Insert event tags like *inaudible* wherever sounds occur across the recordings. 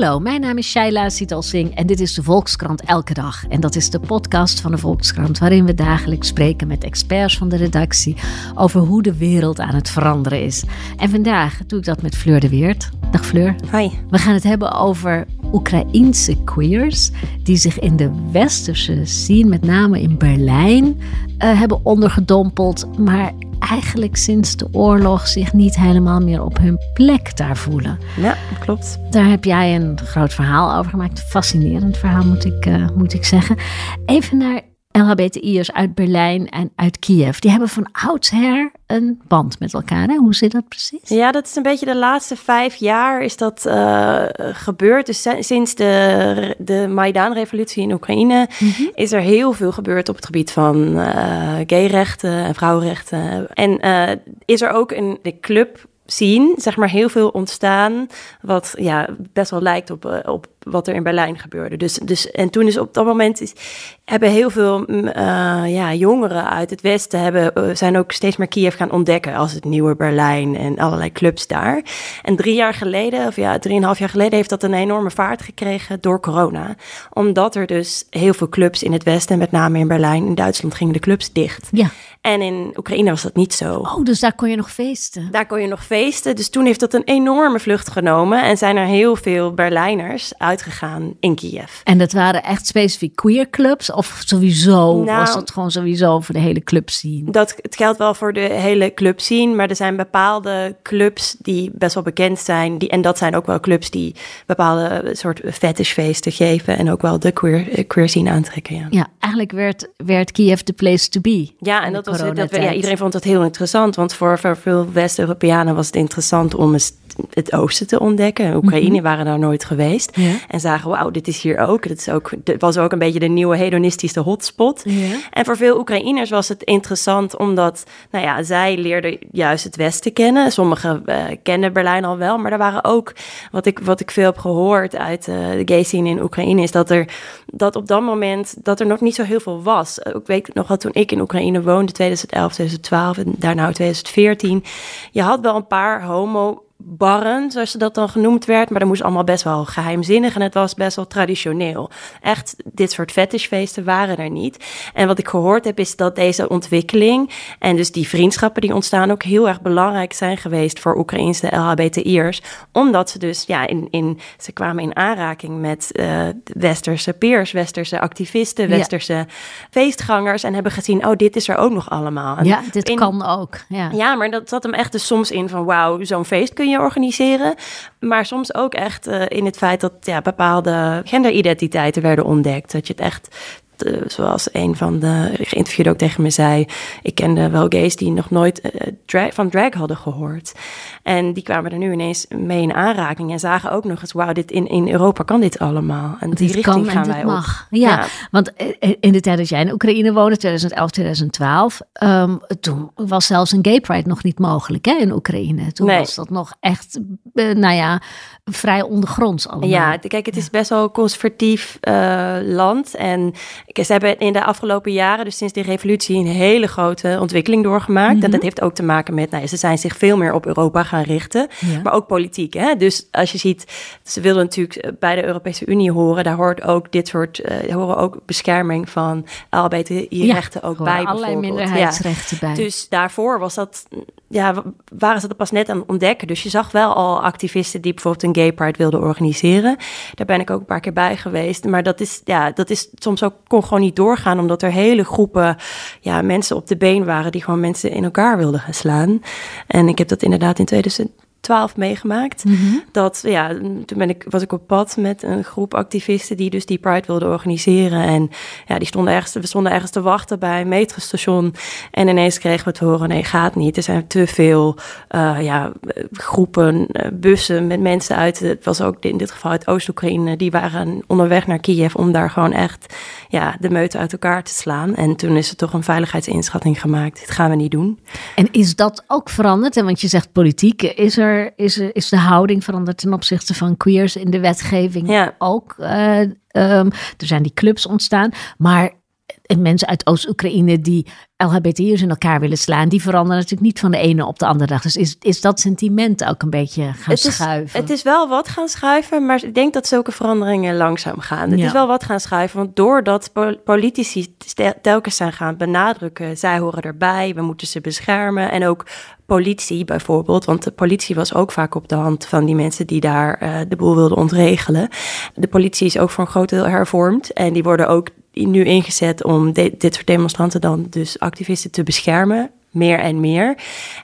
Hallo, mijn naam is Shaila Sital Singh en dit is de Volkskrant Elke Dag. En dat is de podcast van de Volkskrant waarin we dagelijks spreken met experts van de redactie over hoe de wereld aan het veranderen is. En vandaag doe ik dat met Fleur de Weert. Dag Fleur. Hi. We gaan het hebben over Oekraïense queers die zich in de westerse scene, met name in Berlijn, uh, hebben ondergedompeld, maar eigenlijk sinds de oorlog zich niet helemaal meer op hun plek daar voelen. Ja, klopt. Daar heb jij een groot verhaal over gemaakt. Fascinerend verhaal, moet ik, uh, moet ik zeggen. Even naar LHBTI'ers uit Berlijn en uit Kiev. Die hebben van oudsher een band met elkaar. Hè? Hoe zit dat precies? Ja, dat is een beetje de laatste vijf jaar is dat uh, gebeurd. Dus sinds de, de Maidan-revolutie in Oekraïne mm -hmm. is er heel veel gebeurd op het gebied van uh, gayrechten en vrouwenrechten. En uh, is er ook een de club zien, zeg maar, heel veel ontstaan. Wat ja, best wel lijkt op, op wat er in Berlijn gebeurde. Dus, dus, en toen is op dat moment is, hebben heel veel uh, ja, jongeren uit het Westen hebben, uh, zijn ook steeds meer Kiev gaan ontdekken als het nieuwe Berlijn en allerlei clubs daar. En drie jaar geleden, of ja, drieënhalf jaar geleden, heeft dat een enorme vaart gekregen door corona. Omdat er dus heel veel clubs in het Westen, met name in Berlijn, in Duitsland, gingen de clubs dicht. Ja. En in Oekraïne was dat niet zo. Oh, dus daar kon je nog feesten? Daar kon je nog feesten. Dus toen heeft dat een enorme vlucht genomen. En zijn er heel veel Berlijners uitgegaan in Kiev. En dat waren echt specifiek queer clubs? Of sowieso? Nou, was dat gewoon sowieso voor de hele club zien? Dat, het geldt wel voor de hele club zien. Maar er zijn bepaalde clubs die best wel bekend zijn. Die, en dat zijn ook wel clubs die bepaalde soort fetishfeesten geven. En ook wel de queer, queer scene aantrekken. Ja, ja eigenlijk werd, werd Kiev de place to be. Ja, en dat was dat, ja, iedereen vond dat heel interessant. Want voor, voor veel West-Europeanen was het interessant om eens het oosten te ontdekken. Oekraïne mm -hmm. waren daar nooit geweest. En zagen, wauw, dit is hier ook. Het is ook, dit was ook een beetje de nieuwe hedonistische hotspot. En voor veel Oekraïners was het interessant omdat, nou ja, zij leerden juist het Westen kennen. Sommigen uh, kenden Berlijn al wel, maar er waren ook, wat ik, wat ik veel heb gehoord uit uh, de gay scene in Oekraïne, is dat er, dat op dat moment, dat er nog niet zo heel veel was. Ik weet nog dat toen ik in Oekraïne woonde, 2011, 2012 en daarna 2014, je had wel een paar homo barren, zoals ze dat dan genoemd werd. Maar dat moest allemaal best wel geheimzinnig en het was best wel traditioneel. Echt, dit soort fetishfeesten waren er niet. En wat ik gehoord heb, is dat deze ontwikkeling en dus die vriendschappen die ontstaan ook heel erg belangrijk zijn geweest voor Oekraïnse LHBTI'ers. Omdat ze dus, ja, in, in, ze kwamen in aanraking met uh, westerse peers, westerse activisten, westerse ja. feestgangers en hebben gezien, oh, dit is er ook nog allemaal. En ja, dit in, kan ook. Ja. ja, maar dat zat hem echt dus soms in van, wauw, zo'n feest kun je je organiseren. Maar soms ook echt uh, in het feit dat ja, bepaalde genderidentiteiten werden ontdekt. Dat je het echt zoals een van de geïnterviewden ook tegen me zei, ik kende wel gays die nog nooit uh, drag, van drag hadden gehoord. En die kwamen er nu ineens mee in aanraking en zagen ook nog eens, wauw, dit in, in Europa kan dit allemaal. En die dit richting gaan wij mag. op. Ja, ja, want in de tijd dat jij in Oekraïne woonde, 2011, 2012, um, toen was zelfs een gay pride nog niet mogelijk hè, in Oekraïne. Toen nee. was dat nog echt, uh, nou ja, vrij ondergronds allemaal. Ja, kijk, het is best wel een conservatief uh, land en ze hebben in de afgelopen jaren, dus sinds die revolutie, een hele grote ontwikkeling doorgemaakt. Mm -hmm. En dat heeft ook te maken met, nou, ze zijn zich veel meer op Europa gaan richten, ja. maar ook politiek. Hè? Dus als je ziet, ze wilden natuurlijk bij de Europese Unie horen, daar hoort ook dit soort, uh, horen ook bescherming van LBTI-rechten ja, ook bij. Allerlei minderheidsrechten bij. Dus daarvoor was dat, ja, waren ze dat pas net aan het ontdekken. Dus je zag wel al activisten die bijvoorbeeld een gay pride wilden organiseren. Daar ben ik ook een paar keer bij geweest. Maar dat is, ja, dat is soms ook kon gewoon niet doorgaan, omdat er hele groepen ja, mensen op de been waren die gewoon mensen in elkaar wilden gaan slaan. En ik heb dat inderdaad in 2000. 12 meegemaakt. Mm -hmm. Dat ja, toen ben ik, was ik op pad met een groep activisten die dus die Pride wilden organiseren. En ja, die stonden ergens, we stonden ergens te wachten bij een metrostation. En ineens kregen we te horen: nee, gaat niet. Er zijn te veel uh, ja, groepen, bussen met mensen uit. Het was ook in dit geval uit Oost-Oekraïne. Die waren onderweg naar Kiev om daar gewoon echt ja, de meute uit elkaar te slaan. En toen is er toch een veiligheidsinschatting gemaakt. Dit gaan we niet doen. En is dat ook veranderd? En want je zegt politiek, is er is, is de houding veranderd ten opzichte van queers in de wetgeving ja. ook. Uh, um, er zijn die clubs ontstaan. Maar mensen uit Oost-Oekraïne die LHBTI'ers in elkaar willen slaan, die veranderen natuurlijk niet van de ene op de andere dag. Dus is, is dat sentiment ook een beetje gaan het is, schuiven? Het is wel wat gaan schuiven, maar ik denk dat zulke veranderingen langzaam gaan. Het is wel wat gaan schuiven, want doordat politici telkens zijn gaan benadrukken, zij horen erbij, we moeten ze beschermen. En ook politie bijvoorbeeld, want de politie was ook vaak op de hand van die mensen die daar uh, de boel wilden ontregelen. De politie is ook voor een groot deel hervormd en die worden ook nu ingezet om dit soort demonstranten dan dus activisten te beschermen meer en meer.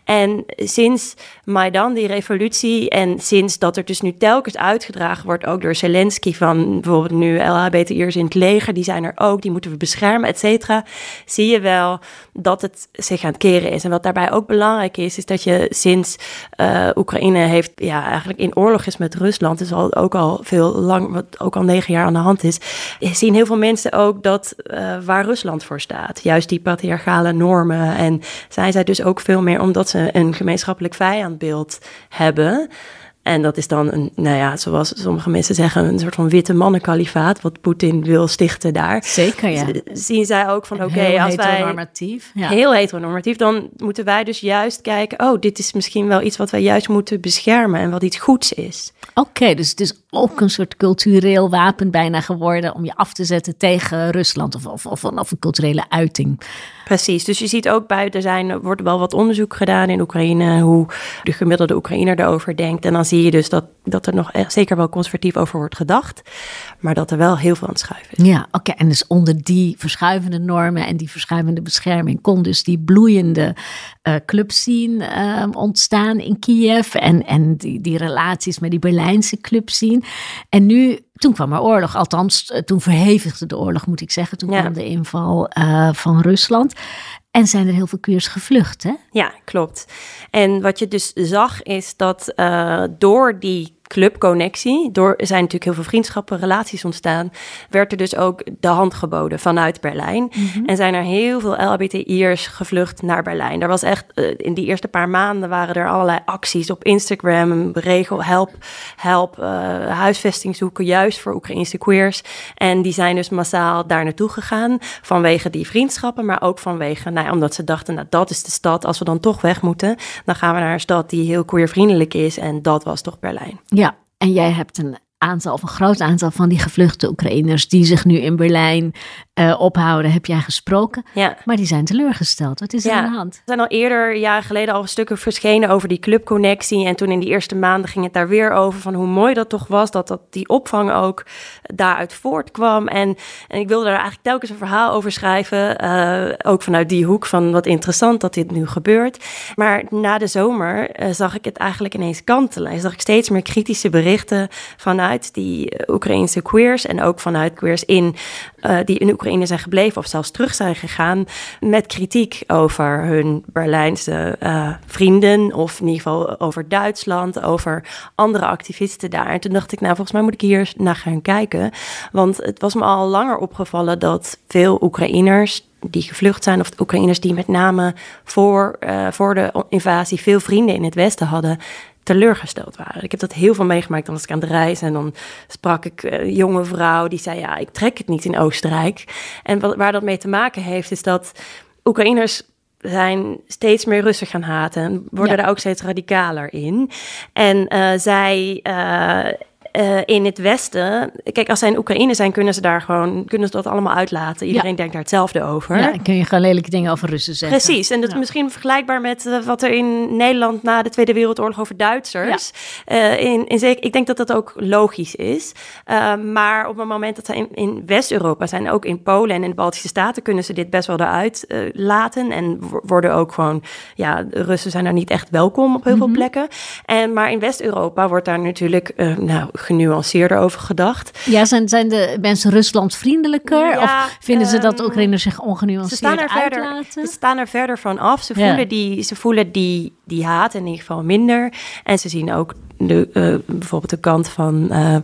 En sinds Maidan, die revolutie, en sinds dat er dus nu telkens uitgedragen wordt, ook door Zelensky, van bijvoorbeeld nu LHBTI'ers in het leger, die zijn er ook, die moeten we beschermen, et cetera, zie je wel dat het zich aan het keren is. En wat daarbij ook belangrijk is, is dat je sinds uh, Oekraïne heeft, ja, eigenlijk in oorlog is met Rusland, is al, ook al veel lang, wat ook al negen jaar aan de hand is, zien heel veel mensen ook dat uh, waar Rusland voor staat. Juist die patriarchale normen en zijn zij dus ook veel meer omdat ze een gemeenschappelijk vijandbeeld hebben. En dat is dan een, nou ja, zoals sommige mensen zeggen, een soort van witte mannenkalifaat, wat Poetin wil stichten daar. Zeker, ja. Zien zij ook van, oké, okay, als wij... heteronormatief. Ja. Heel heteronormatief, dan moeten wij dus juist kijken, oh, dit is misschien wel iets wat wij juist moeten beschermen en wat iets goeds is. Oké, dus het is ook een soort cultureel wapen bijna geworden om je af te zetten tegen Rusland of, of, of, of een culturele uiting. Precies, dus je ziet ook buiten zijn, er wordt wel wat onderzoek gedaan in Oekraïne, hoe de gemiddelde Oekraïner erover denkt. En dan zie je dus dat, dat er nog zeker wel conservatief over wordt gedacht, maar dat er wel heel veel aan het schuiven is. Ja, oké. En dus onder die verschuivende normen en die verschuivende bescherming kon dus die bloeiende uh, clubscene uh, ontstaan in Kiev en, en die, die relaties met die Berlijnse clubscene. En nu toen kwam er oorlog, althans, eh, toen verhevigde de oorlog, moet ik zeggen. Toen kwam de inval uh, van Rusland. En zijn er heel veel queers gevlucht, hè? Ja, klopt. En wat je dus zag, is dat uh, door die clubconnectie, door zijn natuurlijk heel veel vriendschappen, relaties ontstaan, werd er dus ook de hand geboden vanuit Berlijn. Mhm. En zijn er heel veel LHBTI'ers gevlucht naar Berlijn. Er was echt, uh, in die eerste paar maanden waren er allerlei acties op Instagram, regel, help, help, uh, huisvesting zoeken, juist voor Oekraïnse queers. En die zijn dus massaal daar naartoe gegaan, vanwege die vriendschappen, maar ook vanwege, nou omdat ze dachten, nou dat is de stad, als we dan toch weg moeten, dan gaan we naar een stad die heel queervriendelijk is. En dat was toch Berlijn. En jij hebt een aantal, of een groot aantal van die gevluchte Oekraïners die zich nu in Berlijn uh, ophouden, heb jij gesproken. Ja. Maar die zijn teleurgesteld. Wat is er aan de hand? Er zijn al eerder, jaren geleden, al stukken verschenen over die clubconnectie. En toen in die eerste maanden ging het daar weer over van hoe mooi dat toch was, dat, dat die opvang ook daaruit voortkwam. En, en ik wilde daar eigenlijk telkens een verhaal over schrijven. Uh, ook vanuit die hoek van wat interessant dat dit nu gebeurt. Maar na de zomer uh, zag ik het eigenlijk ineens kantelen. En zag ik steeds meer kritische berichten vanuit die Oekraïnse queers en ook vanuit queers in die in Oekraïne zijn gebleven of zelfs terug zijn gegaan met kritiek over hun Berlijnse uh, vrienden of in ieder geval over Duitsland, over andere activisten daar. En toen dacht ik, nou volgens mij moet ik hier naar gaan kijken, want het was me al langer opgevallen dat veel Oekraïners die gevlucht zijn, of Oekraïners die met name voor, voor de invasie veel vrienden in het Westen hadden, teleurgesteld waren. Ik heb dat heel veel meegemaakt. Dan was ik aan de reis en dan sprak ik een eh, jonge vrouw die zei: Ja, ik trek het niet in Oostenrijk. En wat, waar dat mee te maken heeft, is dat Oekraïners zijn steeds meer Russen gaan haten en worden er ook steeds radicaler in. En uh, zij uh, uh, in het Westen, kijk, als zij in Oekraïne zijn, kunnen ze daar gewoon, kunnen ze dat allemaal uitlaten. Iedereen denkt daar hetzelfde over. Ja, kun je gewoon lelijke dingen over Russen zeggen. Precies, en dat is misschien vergelijkbaar met uh, wat er in Nederland na de Tweede Wereldoorlog over Duitsers. Uh, in, in, ik denk dat dat ook logisch is. maar op het moment dat ze in, in West-Europa zijn, ook in Polen en in de Baltische Staten, kunnen ze dit best wel eruit laten. En worden ook gewoon, ja, Russen zijn daar niet echt welkom op heel veel mhm. plekken. En, maar in West-Europa wordt daar natuurlijk, nou, genuanceerder over gedacht. Ja, zijn, zijn de mensen Rusland vriendelijker? of vinden ze dat Oekraïners zich ongenuanceerd ze staan er verder, Ze staan er verder van af. Ze voelen, die, ze voelen die, die haat in ieder geval minder. En ze zien ook de, uh, bijvoorbeeld de kant van uh,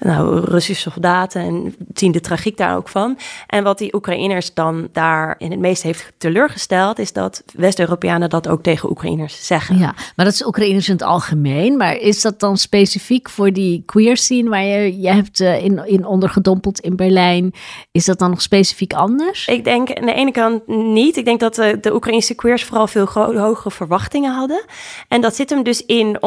nou, Russische soldaten en zien de tragiek daar ook van. En wat die Oekraïners dan daar in het meest heeft teleurgesteld, is dat West-Europeanen dat ook tegen Oekraïners zeggen. Ja, maar dat is Oekraïners in het algemeen. Maar is dat dan specifiek voor die queer scene waar je, je hebt uh, in, in ondergedompeld in Berlijn. Is dat dan nog specifiek anders? Ik denk aan de ene kant niet. Ik denk dat de, de Oekraïnse queers vooral veel hogere verwachtingen hadden. En dat zit hem dus in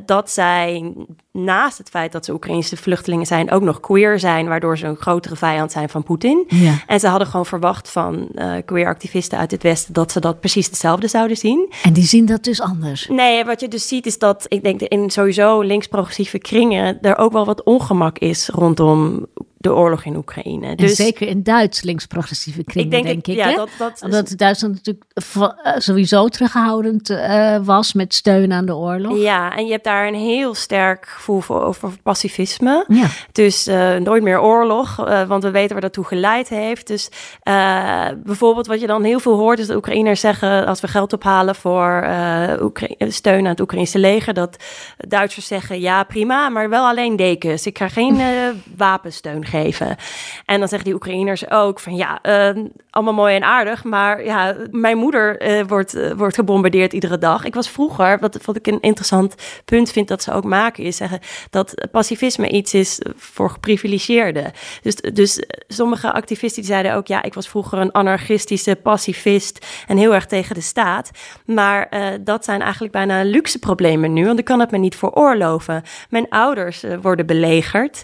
omdat zij naast het feit dat ze Oekraïnse vluchtelingen zijn, ook nog queer zijn, waardoor ze een grotere vijand zijn van Poetin. Ja. En ze hadden gewoon verwacht van uh, queer activisten uit het Westen dat ze dat precies hetzelfde zouden zien. En die zien dat dus anders. Nee, wat je dus ziet is dat ik denk in sowieso links-progressieve kringen er ook wel wat ongemak is rondom de oorlog in Oekraïne. Dus, zeker in Duits links-progressieve kringen, denk, denk ik. Ja, dat, dat Omdat Duitsland natuurlijk eh, sowieso terughoudend uh, was met steun aan de oorlog. Ja, en je hebt daar een heel sterk gevoel voor over pacifisme. Ja. Dus uh, nooit meer oorlog, want we weten waar dat toe geleid heeft. Dus bijvoorbeeld wat je dan heel veel hoort is dat Oekraïners zeggen... als we geld ophalen voor steun aan het Oekraïnse leger... dat Duitsers zeggen, ja prima, maar wel alleen dekens. Ik ga geen wapensteun geven. En dan zeggen die Oekraïners ook van ja, uh, allemaal mooi en aardig, maar ja, mijn moeder uh, wordt, uh, wordt gebombardeerd iedere dag. Ik was vroeger, wat, wat ik een interessant punt vind dat ze ook maken, is zeggen dat pacifisme iets is voor geprivilegeerden. Dus, dus sommige activisten zeiden ook ja, ik was vroeger een anarchistische pacifist en heel erg tegen de staat. Maar uh, dat zijn eigenlijk bijna luxe problemen nu, want ik kan het me niet veroorloven. Mijn ouders worden belegerd.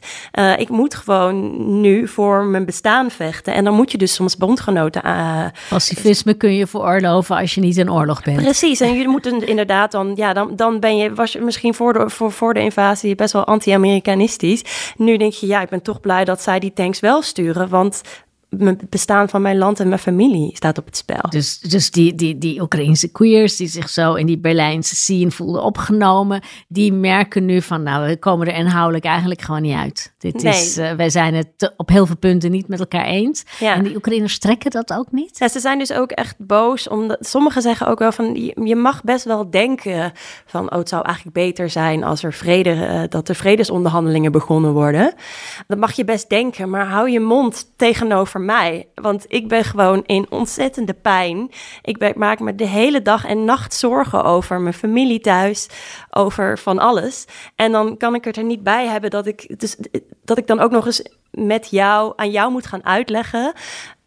ik moet gewoon nu voor mijn bestaan vechten. En dan moet je dus soms bondgenoten... Uh, Pacifisme kun je veroorloven als je niet in oorlog bent. Precies, en je moet *laughs* inderdaad dan... Ja, dan, dan ben je, was je misschien voor de, voor, voor de invasie best wel anti-Amerikanistisch. Nu denk je, ja, ik ben toch blij dat zij die tanks wel sturen. Want mijn bestaan van mijn land en mijn familie staat op het spel. Dus, dus die, die, die Oekraïnse queers die zich zo in die Berlijnse scene voelden opgenomen, die merken nu van nou, we komen er inhoudelijk eigenlijk gewoon niet uit. Dit is, uh, wij zijn het op heel veel punten niet met elkaar eens. Ja. En die Oekraïners trekken dat ook niet. Ja, ze zijn dus ook echt boos, omdat sommigen zeggen ook wel van je mag best wel denken van oh, het zou eigenlijk beter zijn als er vrede, uh, dat er vredesonderhandelingen begonnen worden. Dat mag je best denken, maar hou je mond tegenover mij. Want ik ben gewoon in ontzettende pijn. Ik maak me de hele dag en nacht zorgen over mijn familie thuis, over van alles. En dan kan ik het er niet bij hebben dat ik, dus, dat ik dan ook nog eens met jou aan jou moet gaan uitleggen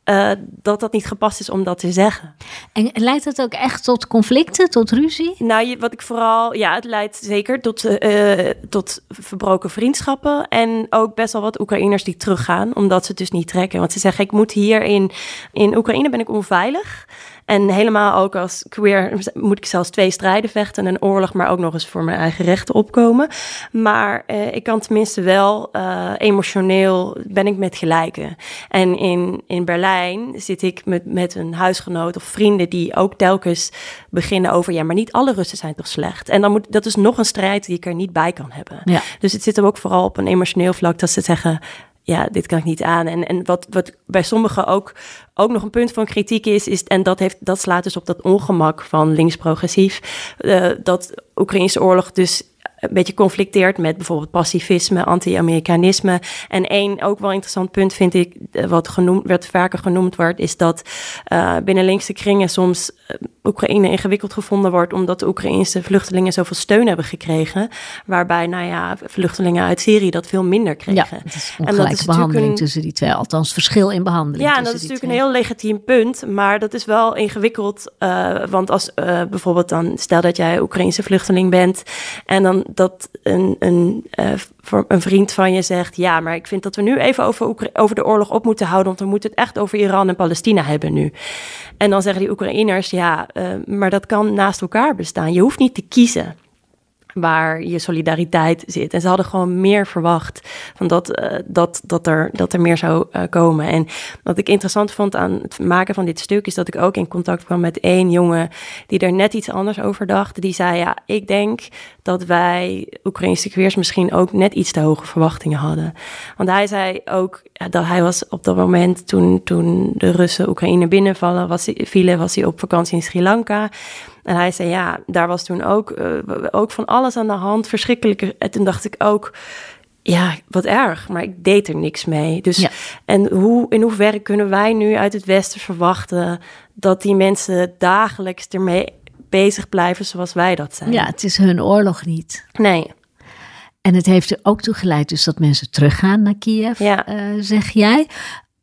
uh, dat dat niet gepast is om dat te zeggen. En leidt het ook echt tot conflicten, tot ruzie? Nou, je, wat ik vooral, ja, het leidt zeker tot, uh, tot verbroken vriendschappen. En ook best wel wat Oekraïners die teruggaan, omdat ze het dus niet trekken. Want ze zeggen, ik moet hier in, in Oekraïne ben ik onveilig. En helemaal ook als queer moet ik zelfs twee strijden vechten. Een oorlog, maar ook nog eens voor mijn eigen rechten opkomen. Maar uh, ik kan tenminste wel emotioneel ben ik met gelijken. En in, in Berlijn zit ik met, met een huisgenoot of vrienden die ook telkens beginnen over... ja, maar niet alle Russen zijn toch slecht? En dan moet, dat is nog een strijd die ik er niet bij kan hebben. Ja. Dus het zit hem ook vooral op een emotioneel vlak dat ze zeggen ja, dit kan ik niet aan. En, en wat, wat bij sommigen ook, ook nog een punt van kritiek is, is en dat, heeft, dat slaat dus op dat ongemak van links-progressief, uh, dat Oekraïnse oorlog dus een beetje conflicteert met bijvoorbeeld pacifisme, anti-Amerikanisme. En één ook wel interessant punt vind ik, eh, wat genoemd, werd vaker genoemd wordt, is dat uh, binnen linkse kringen soms uh, Oekraïne ingewikkeld gevonden wordt, omdat de Oekraïnse vluchtelingen zoveel steun hebben gekregen. Waarbij, nou ja, vluchtelingen uit Syrië dat veel minder kregen. Ja, is en dat is behandeling een, tussen die twee, althans verschil in behandeling. Ja, en dat is natuurlijk een heel legitiem punt, maar dat is wel ingewikkeld. Uh, want als uh, bijvoorbeeld dan, stel dat jij Oekraïnse vluchteling bent en dan dat een, een, voor een vriend van je zegt: Ja, maar ik vind dat we nu even over, over de oorlog op moeten houden, want we moeten het echt over Iran en Palestina hebben nu. En dan zeggen die Oekraïners: Ja, uh, maar dat kan naast elkaar bestaan. Je hoeft niet te kiezen waar je solidariteit zit. En ze hadden gewoon meer verwacht van dat, uh, dat, dat, er, dat er meer zou komen. En wat ik interessant vond aan het maken van dit stuk is dat ik ook in contact kwam met één jongen die er net iets anders over dacht. Die zei: Ja, ik denk dat wij Oekraïnse queers misschien ook net iets te hoge verwachtingen hadden. Want hij zei ook ja, dat hij was op dat moment toen, toen de Russen Oekraïne binnenvallen, was, vielen, was hij op vakantie in Sri Lanka. En hij zei, ja, daar was toen ook, uh, ook van alles aan de hand, verschrikkelijke. En toen dacht ik ook, ja, wat erg, maar ik deed er niks mee. Dus ja. en hoe, in hoeverre kunnen wij nu uit het Westen verwachten dat die mensen dagelijks ermee bezig blijven zoals wij dat zijn? Ja, het is hun oorlog niet. Nee. En het heeft er ook toe geleid dus dat mensen teruggaan naar Kiev, ja. zeg jij.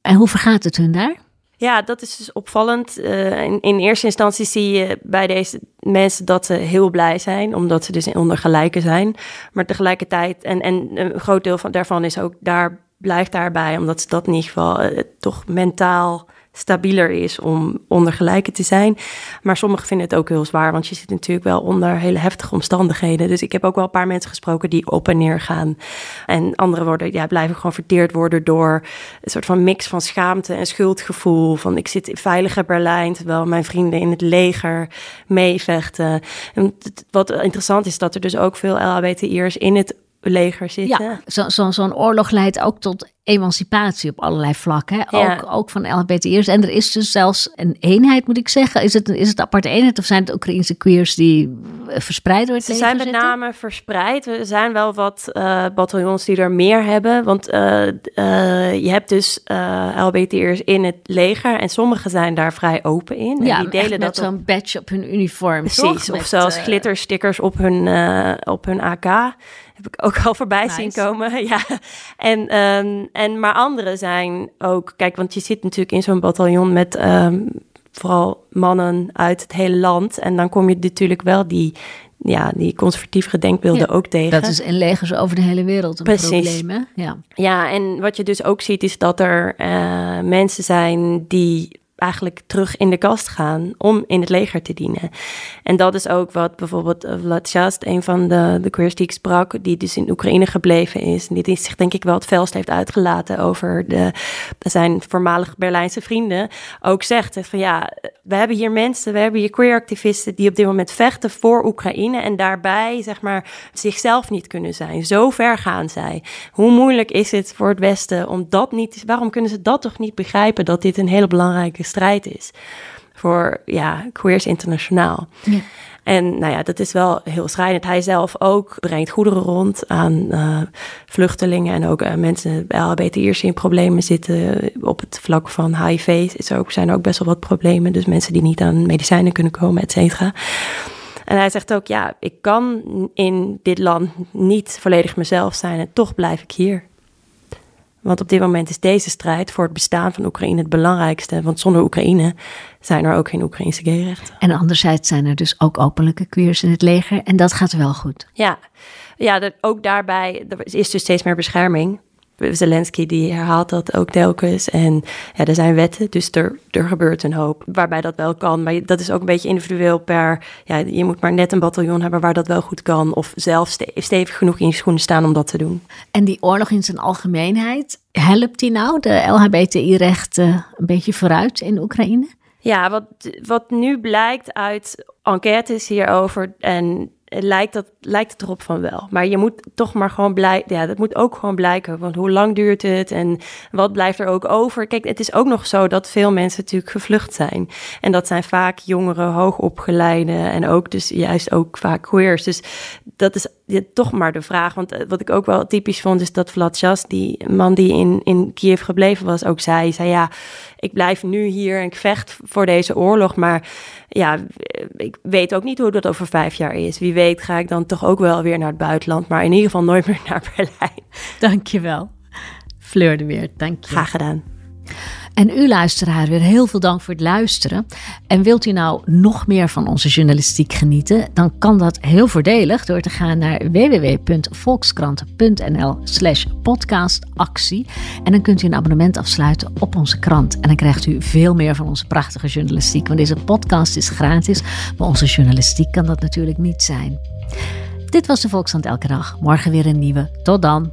En hoe vergaat het hun daar? Ja, dat is dus opvallend. Uh, in, in, eerste instantie zie je bij deze mensen dat ze heel blij zijn, omdat ze dus onder gelijken zijn. Maar tegelijkertijd, en, en een groot deel van, daarvan is ook daar, blijft daarbij, omdat ze dat in ieder geval uh, toch mentaal stabieler is om onder gelijken te zijn. Maar sommigen vinden het ook heel zwaar, want je zit natuurlijk wel onder hele heftige omstandigheden. Dus ik heb ook wel een paar mensen gesproken die op en neer gaan. En anderen worden, ja, blijven gewoon verteerd worden door een soort van mix van schaamte en schuldgevoel. Van ik zit in veilige Berlijn, terwijl mijn vrienden in het leger meevechten. En wat interessant is, dat er dus ook veel LHBTI'ers in het leger zitten. Ja, zo'n zo, zo oorlog leidt ook tot emancipatie op allerlei vlakken. Ook, ook van LHBTI'ers. En er is dus zelfs een eenheid, moet ik zeggen. Is het, is het aparte eenheid of zijn het Oekraïnse queers die eh, verspreid door het Ze zijn met name verspreid. Er zijn wel wat uh, bataljons die er meer hebben. Want uh, je hebt dus LHBTI'ers in het leger en sommigen zijn daar vrij open in. Ja, en die delen dat zo'n badge op hun uniform. Precies, of zelfs glitterstickers op hun, op hun AK heb ik ook al voorbij zien komen. *laughs* Ja. En, um, en, maar anderen zijn ook, kijk, want je zit natuurlijk in zo'n bataljon met um, vooral mannen uit het hele land. En dan kom je natuurlijk wel die, ja, die conservatieve denkbeelden ook tegen. Dat is in legers over de hele wereld een Precies. probleem. Hè? Ja. ja, en wat je dus ook ziet is dat er uh, mensen zijn die eigenlijk terug in de kast gaan om in het leger te dienen. En dat is ook wat bijvoorbeeld eh, Vlad Sjast, een van de, de queers die ik sprak, die dus in Oekraïne gebleven is, en die zich denk ik wel het felst heeft uitgelaten over de, zijn voormalig Berlijnse vrienden, ook zegt van ja, we hebben hier mensen, we hebben hier queer-activisten die op dit moment vechten voor Oekraïne en daarbij zeg maar zichzelf niet kunnen zijn. Zo ver gaan zij. Hoe moeilijk is het voor het Westen om dat niet, waarom kunnen ze dat toch niet begrijpen dat dit een hele belangrijke strijd is voor ja, queers internationaal. Ja. En nou ja, dat is wel heel schrijnend. Hij zelf ook brengt goederen rond aan uh, vluchtelingen en ook uh, mensen, LHBTI'ers die in problemen zitten op het vlak van HIV. Is er ook, zijn er ook best wel wat problemen. Dus mensen die niet aan medicijnen kunnen komen, et cetera. En hij zegt ook, ja, ik kan in dit land niet volledig mezelf zijn en toch blijf ik hier. Want op dit moment is deze strijd voor het bestaan van Oekraïne het belangrijkste. Want zonder Oekraïne zijn er ook geen Oekraïnse gayrechten. En anderzijds zijn er dus ook openlijke queers in het leger. En dat gaat wel goed. Ja, ja ook daarbij er is dus steeds meer bescherming. Zelensky die herhaalt dat ook telkens. En ja, er zijn wetten, dus er, er gebeurt een hoop waarbij dat wel kan. Maar dat is ook een beetje individueel per... Ja, je moet maar net een bataljon hebben waar dat wel goed kan. Of zelf stevig genoeg in je schoenen staan om dat te doen. En die oorlog in zijn algemeenheid, helpt die nou de LHBTI-rechten een beetje vooruit in Oekraïne? Ja, wat, wat nu blijkt uit enquêtes hierover en lijkt, dat, lijkt erop van wel. Maar je moet toch maar gewoon blijken. Ja, dat moet ook gewoon blijken. Want hoe lang duurt het en wat blijft er ook over? Kijk, het is ook nog zo dat veel mensen natuurlijk gevlucht zijn. En dat zijn vaak jongeren, hoogopgeleide en ook dus juist ook vaak queers. Dus dat is toch maar de vraag. Want eh, wat ik ook wel typisch vond, is dat Vlad Jas, die man die in, in Kiev gebleven was, ook zei, zei ja, ik blijf nu hier en ik vecht voor deze oorlog. Maar ja, ik weet ook niet hoe dat over vijf jaar is. Wie weet ga ik dan toch ook wel weer naar het buitenland, maar in ieder geval nooit meer *laughs* naar Berlijn. Dankjewel. Fleur de Weer, dank je. Graag gedaan. En u luisteraar, weer heel veel dank voor het luisteren. En wilt u nou nog meer van onze journalistiek genieten? Dan kan dat heel voordelig door te gaan naar www.volkskranten.nl slash podcastactie. En dan kunt u een abonnement afsluiten op onze krant. En dan krijgt u veel meer van onze prachtige journalistiek. Want deze podcast is gratis, maar onze journalistiek kan dat natuurlijk niet zijn. Dit was de Volkskrant Elke Dag. Morgen weer een nieuwe. Tot dan.